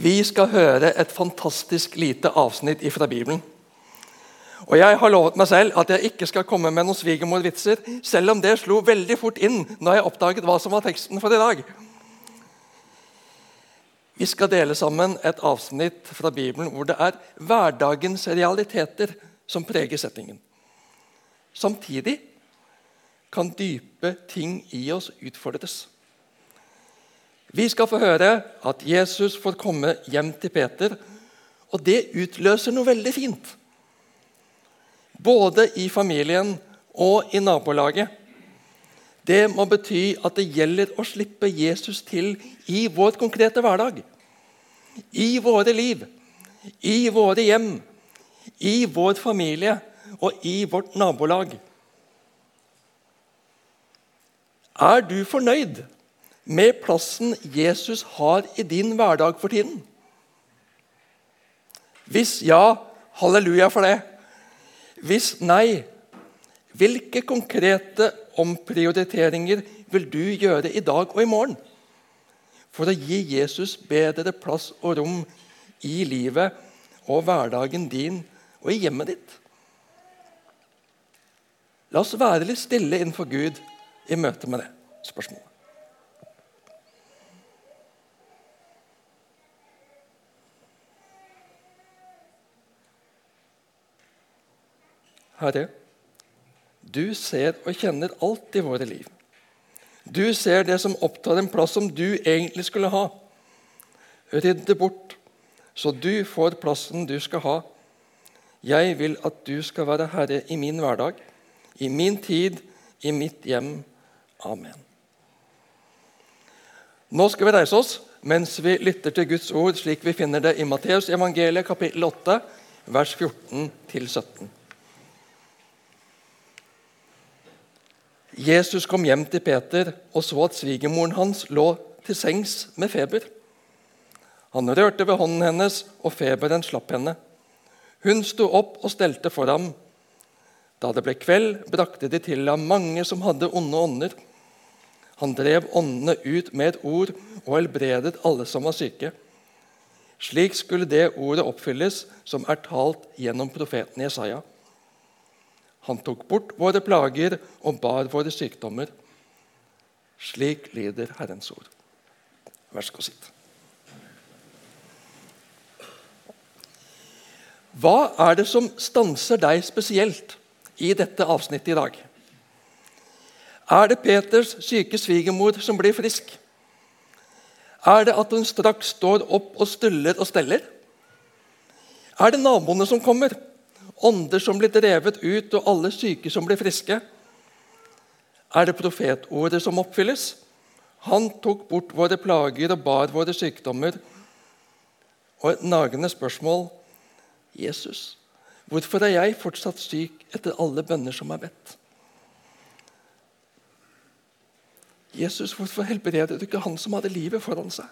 Vi skal høre et fantastisk lite avsnitt fra Bibelen. Og Jeg har lovet meg selv at jeg ikke skal komme med noen svigermorvitser, selv om det slo veldig fort inn når jeg oppdaget hva som var teksten for i dag. Vi skal dele sammen et avsnitt fra Bibelen hvor det er hverdagens realiteter som preger settingen. Samtidig kan dype ting i oss utfordres. Vi skal få høre at Jesus får komme hjem til Peter, og det utløser noe veldig fint. Både i familien og i nabolaget. Det må bety at det gjelder å slippe Jesus til i vår konkrete hverdag. I våre liv, i våre hjem, i vår familie og i vårt nabolag. Er du fornøyd med plassen Jesus har i din hverdag for tiden? Hvis ja, halleluja for det. Hvis nei, hvilke konkrete omprioriteringer vil du gjøre i dag og i morgen for å gi Jesus bedre plass og rom i livet og hverdagen din og i hjemmet ditt? La oss være litt stille innenfor Gud i møte med det spørsmålet. Herre, du ser og kjenner alt i våre liv. Du ser det som opptar en plass som du egentlig skulle ha. Rydd det bort, så du får plassen du skal ha. Jeg vil at du skal være herre i min hverdag, i min tid, i mitt hjem. Amen. Nå skal vi reise oss mens vi lytter til Guds ord slik vi finner det i Matteus evangeliet kapittel 8, vers 14-17. Jesus kom hjem til Peter og så at svigermoren hans lå til sengs med feber. Han rørte ved hånden hennes, og feberen slapp henne. Hun sto opp og stelte for ham. Da det ble kveld, brakte de til ham mange som hadde onde ånder. Han drev åndene ut med et ord og helbredet alle som var syke. Slik skulle det ordet oppfylles som er talt gjennom profeten Jesaja. Han tok bort våre plager og bar våre sykdommer. Slik lyder Herrens ord. Vær så god, sitt. Hva er det som stanser deg spesielt i dette avsnittet i dag? Er det Peters syke svigermor som blir frisk? Er det at hun straks står opp og stuller og steller? Er det naboene som kommer? Ånder som blir drevet ut, og alle syke som blir friske? Er det profetordet som oppfylles? Han tok bort våre plager og bar våre sykdommer. Og et nagende spørsmål Jesus, hvorfor er jeg fortsatt syk etter alle bønner som er bedt? Jesus, hvorfor helbreder du ikke han som hadde livet foran seg?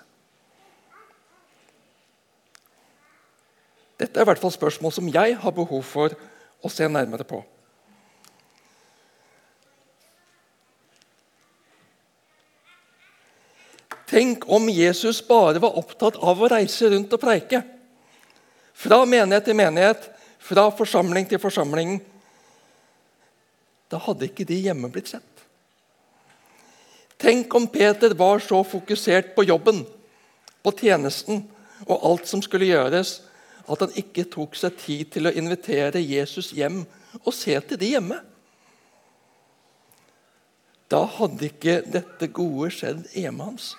Dette er i hvert fall spørsmål som jeg har behov for å se nærmere på. Tenk om Jesus bare var opptatt av å reise rundt og preike. Fra menighet til menighet, fra forsamling til forsamling. Da hadde ikke de hjemme blitt sett. Tenk om Peter var så fokusert på jobben, på tjenesten og alt som skulle gjøres, at han ikke tok seg tid til å invitere Jesus hjem og se til de hjemme. Da hadde ikke dette gode skjedd hjemme hans.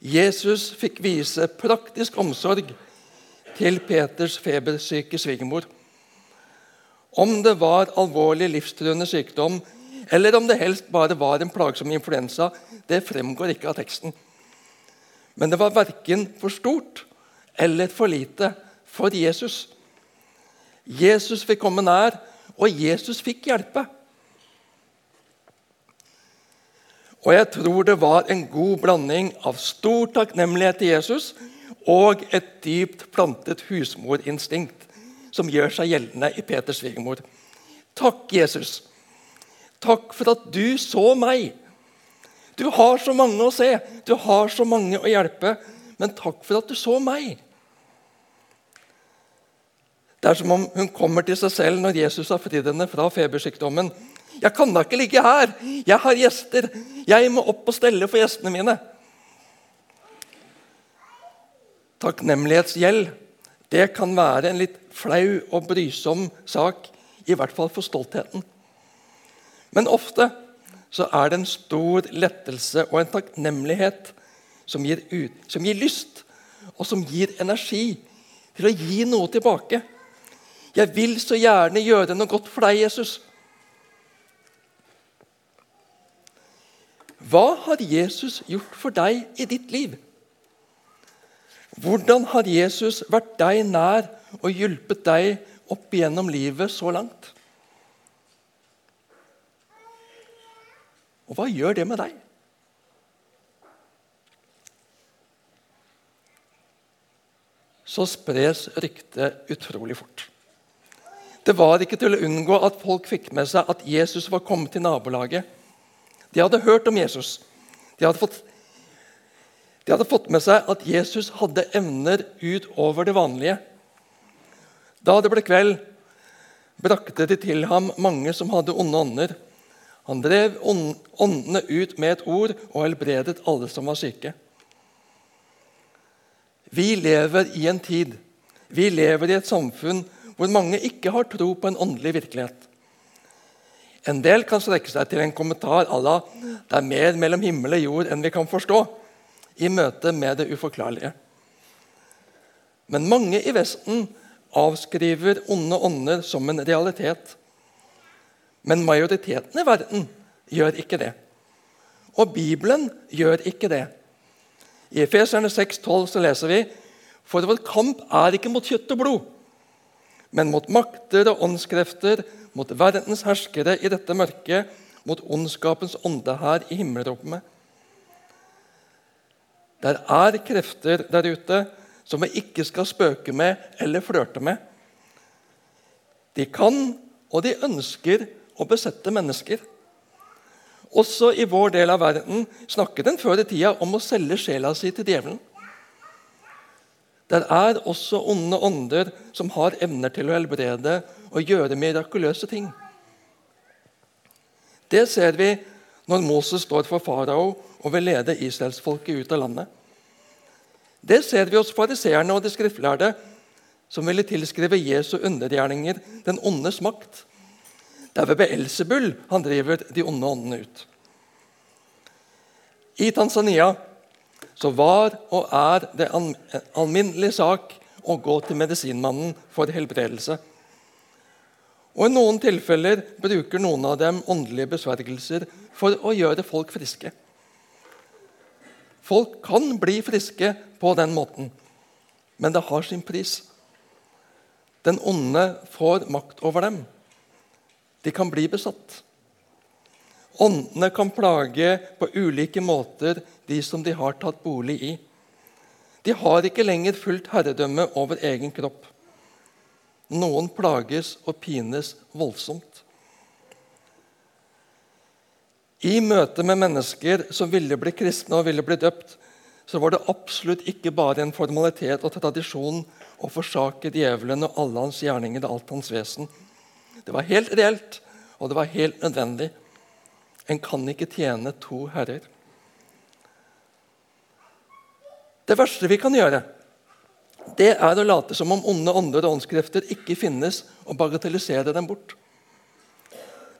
Jesus fikk vise praktisk omsorg til Peters febersyke svigermor. Om det var alvorlig livstruende sykdom eller om det helst bare var en plagsom influensa, det fremgår ikke av teksten. Men det var verken for stort eller for lite for Jesus. Jesus fikk komme nær, og Jesus fikk hjelpe. Og jeg tror det var en god blanding av stor takknemlighet til Jesus og et dypt plantet husmorinstinkt som gjør seg gjeldende i Peters svigermor. Takk, Jesus, Takk for at du så meg. Du har så mange å se, du har så mange å hjelpe. men takk for at du så meg. Det er som om hun kommer til seg selv når Jesus har fridd henne fra febersykdommen. 'Jeg kan da ikke ligge her! Jeg har gjester! Jeg må opp og stelle for gjestene mine!' Takknemlighetsgjeld det kan være en litt flau og brysom sak, i hvert fall for stoltheten. Men ofte så er det en stor lettelse og en takknemlighet som gir, ut, som gir lyst, og som gir energi til å gi noe tilbake. Jeg vil så gjerne gjøre noe godt for deg, Jesus. Hva har Jesus gjort for deg i ditt liv? Hvordan har Jesus vært deg nær og hjulpet deg opp igjennom livet så langt? Og hva gjør det med deg? Så spres ryktet utrolig fort. Det var ikke til å unngå at folk fikk med seg at Jesus var kommet til nabolaget. De hadde hørt om Jesus. De hadde fått, de hadde fått med seg at Jesus hadde evner utover det vanlige. Da det ble kveld, brakte de til ham mange som hadde onde ånder. Han drev åndene ut med et ord og helbredet alle som var syke. Vi lever i en tid, vi lever i et samfunn hvor mange ikke har tro på en åndelig virkelighet. En del kan strekke seg til en kommentar à la 'Det er mer mellom himmel og jord enn vi kan forstå' i møte med det uforklarlige. Men mange i Vesten avskriver onde ånder som en realitet. Men majoriteten i verden gjør ikke det. Og Bibelen gjør ikke det. I Efeserne 6,12 leser vi For vår kamp er ikke mot kjøtt og blod, men mot makter og åndskrefter, mot verdens herskere i dette mørket, mot ondskapens ånde her i himmelrommet. Der er krefter der ute som vi ikke skal spøke med eller flørte med. De kan og de ønsker å besette mennesker. Også i vår del av verden snakket en før i tida om å selge sjela si til djevelen. Der er også onde ånder som har evner til å helbrede og gjøre mirakuløse ting. Det ser vi når Moses står for farao og vil lede israelsfolket ut av landet. Det ser vi hos fariseerne og de skriftlærde, som ville tilskrive Jesu undergjerninger den ondes makt. Det er ved Beelzebul han driver de onde åndene ut. I Tanzania så var og er det en alminnelig sak å gå til medisinmannen for helbredelse. Og I noen tilfeller bruker noen av dem åndelige besvergelser for å gjøre folk friske. Folk kan bli friske på den måten, men det har sin pris. Den onde får makt over dem. De kan bli besatt. Åndene kan plage på ulike måter de som de har tatt bolig i. De har ikke lenger fullt herredømme over egen kropp. Noen plages og pines voldsomt. I møte med mennesker som ville bli kristne og ville bli døpt, så var det absolutt ikke bare en formalitet og tradisjon å forsake djevelen og alle hans gjerninger og alt hans vesen. Det var helt reelt, og det var helt nødvendig. En kan ikke tjene to herrer. Det verste vi kan gjøre, det er å late som om onde ånder og åndskrefter ikke finnes, og bagatellisere dem bort.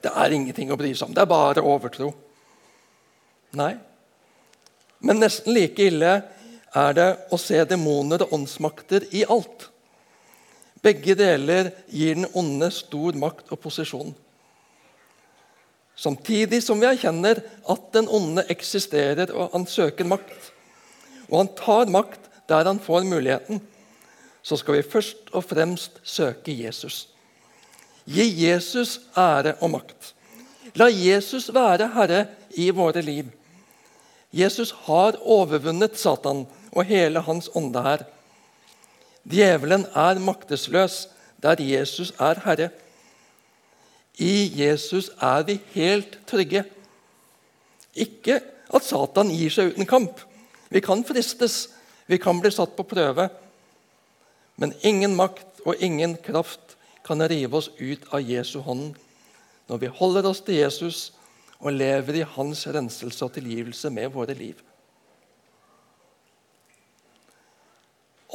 Det er ingenting å bry seg om. Det er bare overtro. Nei. Men nesten like ille er det å se demoner og åndsmakter i alt. Begge deler gir den onde stor makt og posisjon. Samtidig som vi erkjenner at den onde eksisterer og han søker makt, og han tar makt der han får muligheten, så skal vi først og fremst søke Jesus. Gi Jesus ære og makt. La Jesus være herre i våre liv. Jesus har overvunnet Satan og hele hans ånde her. Djevelen er maktesløs der Jesus er herre. I Jesus er vi helt trygge. Ikke at Satan gir seg uten kamp. Vi kan fristes, Vi kan bli satt på prøve, men ingen makt og ingen kraft kan rive oss ut av Jesu hånd når vi holder oss til Jesus og lever i hans renselse og tilgivelse med våre liv.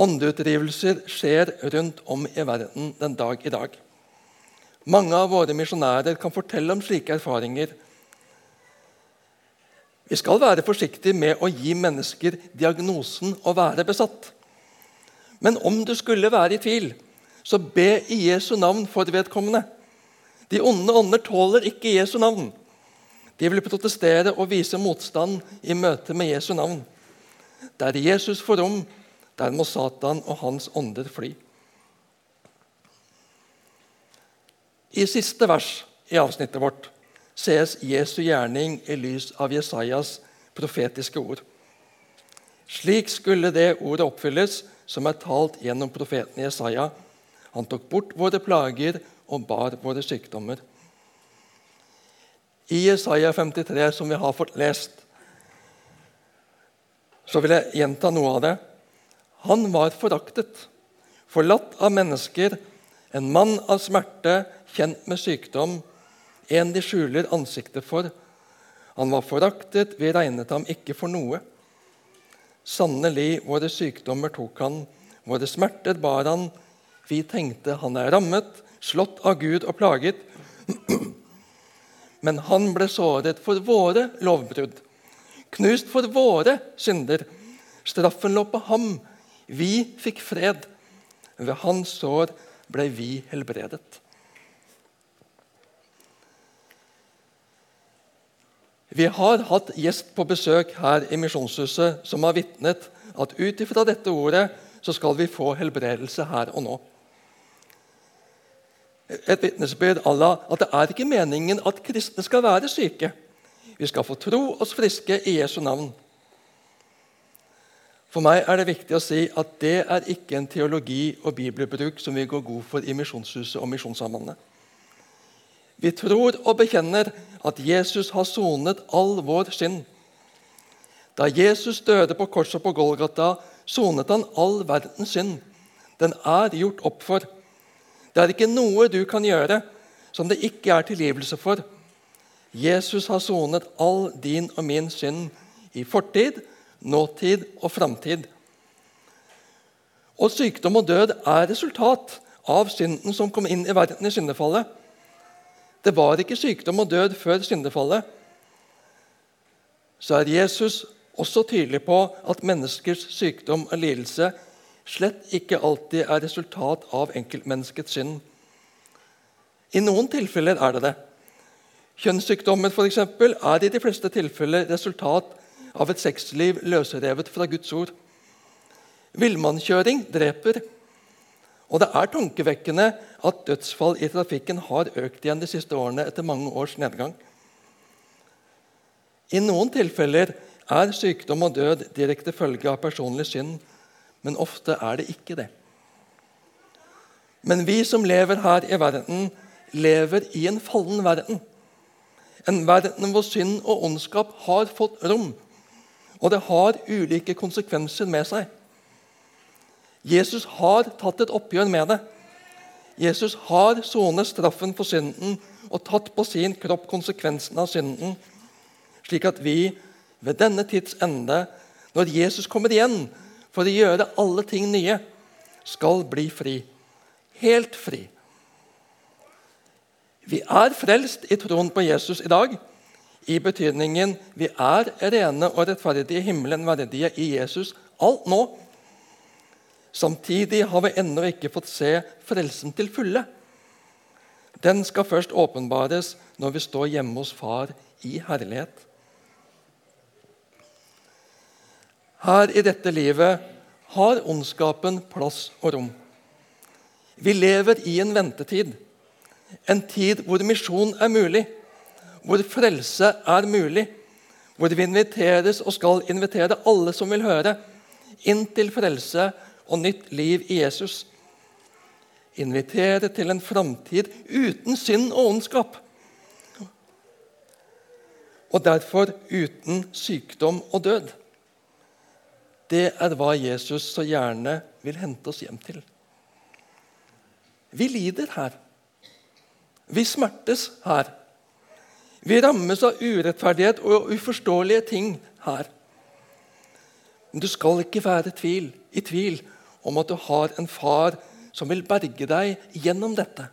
Åndeutdrivelser skjer rundt om i verden den dag i dag. Mange av våre misjonærer kan fortelle om slike erfaringer. Vi skal være forsiktige med å gi mennesker diagnosen å være besatt. Men om du skulle være i tvil, så be i Jesu navn for vedkommende. De onde ånder tåler ikke Jesu navn. De vil protestere og vise motstand i møte med Jesu navn. Der Jesus får rom, der må Satan og hans ånder fly. I siste vers i avsnittet vårt ses Jesu gjerning i lys av Jesajas profetiske ord. Slik skulle det ordet oppfylles som er talt gjennom profeten Jesaja. Han tok bort våre plager og bar våre sykdommer. I Jesaja 53, som vi har fått lest, så vil jeg gjenta noe av det. Han var foraktet, forlatt av mennesker, en mann av smerte, kjent med sykdom, en de skjuler ansiktet for. Han var foraktet, vi regnet ham ikke for noe. Sannelig, våre sykdommer tok han, våre smerter bar han. Vi tenkte han er rammet, slått av Gud og plaget. Men han ble såret for våre lovbrudd, knust for våre synder. Straffen lå på ham vi fikk fred. Ved hans sår ble vi helbredet. Vi har hatt gjest på besøk her i Misjonshuset som har vitnet at ut ifra dette ordet så skal vi få helbredelse her og nå. Et vitnesbyrd à at det er ikke meningen at kristne skal være syke. Vi skal få tro oss friske i Jesu navn. For meg er det viktig å si at det er ikke en teologi og bibelbruk som vi går god for i Misjonshuset og Misjonssambandet. Vi tror og bekjenner at Jesus har sonet all vår synd. Da Jesus døde på korset på Golgata, sonet han all verdens synd. Den er gjort opp for. Det er ikke noe du kan gjøre som det ikke er tilgivelse for. Jesus har sonet all din og min synd i fortid, nåtid og framtid. Og sykdom og død er resultat av synden som kom inn i verden i syndefallet. Det var ikke sykdom og død før syndefallet. Så er Jesus også tydelig på at menneskers sykdom og lidelse slett ikke alltid er resultat av enkeltmenneskets synd. I noen tilfeller er det det. Kjønnssykdommer for eksempel, er i de fleste tilfeller resultat av et sexliv løsrevet fra Guds ord. Villmannskjøring dreper. Og det er tankevekkende at dødsfall i trafikken har økt igjen de siste årene etter mange års nedgang. I noen tilfeller er sykdom og død direkte følge av personlig synd, men ofte er det ikke det. Men vi som lever her i verden, lever i en fallen verden. En verden hvor synd og ondskap har fått rom og det har ulike konsekvenser med seg. Jesus har tatt et oppgjør med det. Jesus har sonet straffen for synden og tatt på sin kropp konsekvensen av synden, slik at vi ved denne tids ende, når Jesus kommer igjen for å gjøre alle ting nye, skal bli fri. Helt fri. Vi er frelst i troen på Jesus i dag i betydningen vi er rene og rettferdige, himmelen verdige i Jesus alt nå. Samtidig har vi ennå ikke fått se frelsen til fulle. Den skal først åpenbares når vi står hjemme hos Far i herlighet. Her i dette livet har ondskapen plass og rom. Vi lever i en ventetid, en tid hvor misjon er mulig hvor frelse er mulig, hvor vi inviteres og skal invitere alle som vil høre, inn til frelse og nytt liv i Jesus. Invitere til en framtid uten synd og ondskap. Og derfor uten sykdom og død. det er hva Jesus så gjerne vil hente oss hjem til. Vi lider her. Vi smertes her. Vi rammes av urettferdighet og uforståelige ting her. Men du skal ikke være tvil, i tvil om at du har en far som vil berge deg gjennom dette.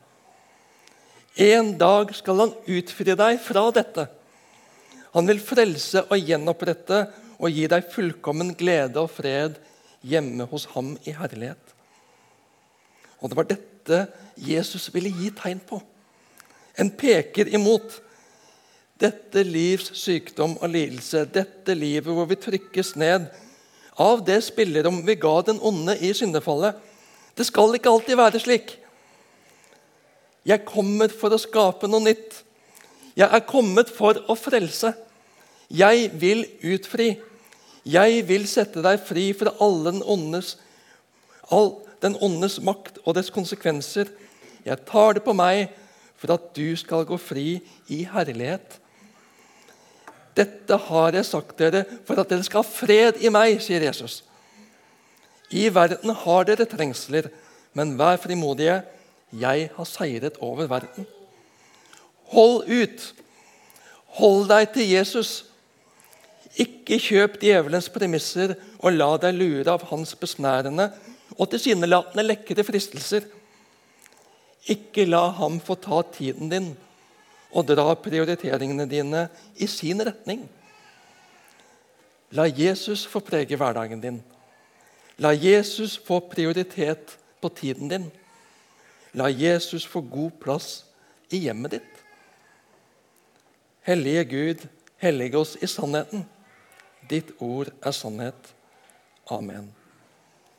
En dag skal han utfri deg fra dette. Han vil frelse og gjenopprette og gi deg fullkommen glede og fred hjemme hos ham i herlighet. Og Det var dette Jesus ville gi tegn på. En peker imot. Dette livs sykdom og lidelse, dette livet hvor vi trykkes ned av det spillerom vi ga den onde i syndefallet. Det skal ikke alltid være slik. Jeg kommer for å skape noe nytt. Jeg er kommet for å frelse. Jeg vil utfri. Jeg vil sette deg fri fra alle den ondes, all den åndes makt og dets konsekvenser. Jeg tar det på meg for at du skal gå fri i herlighet. Dette har jeg sagt dere for at dere skal ha fred i meg, sier Jesus. I verden har dere trengsler, men vær frimodige. Jeg har seiret over verden. Hold ut. Hold deg til Jesus. Ikke kjøp djevelens premisser og la deg lure av hans besnærende og tilsynelatende lekre fristelser. Ikke la ham få ta tiden din og dra prioriteringene dine i sin retning. La Jesus få prege hverdagen din. La Jesus få prioritet på tiden din. La Jesus få god plass i hjemmet ditt. Hellige Gud, hellige oss i sannheten. Ditt ord er sannhet. Amen.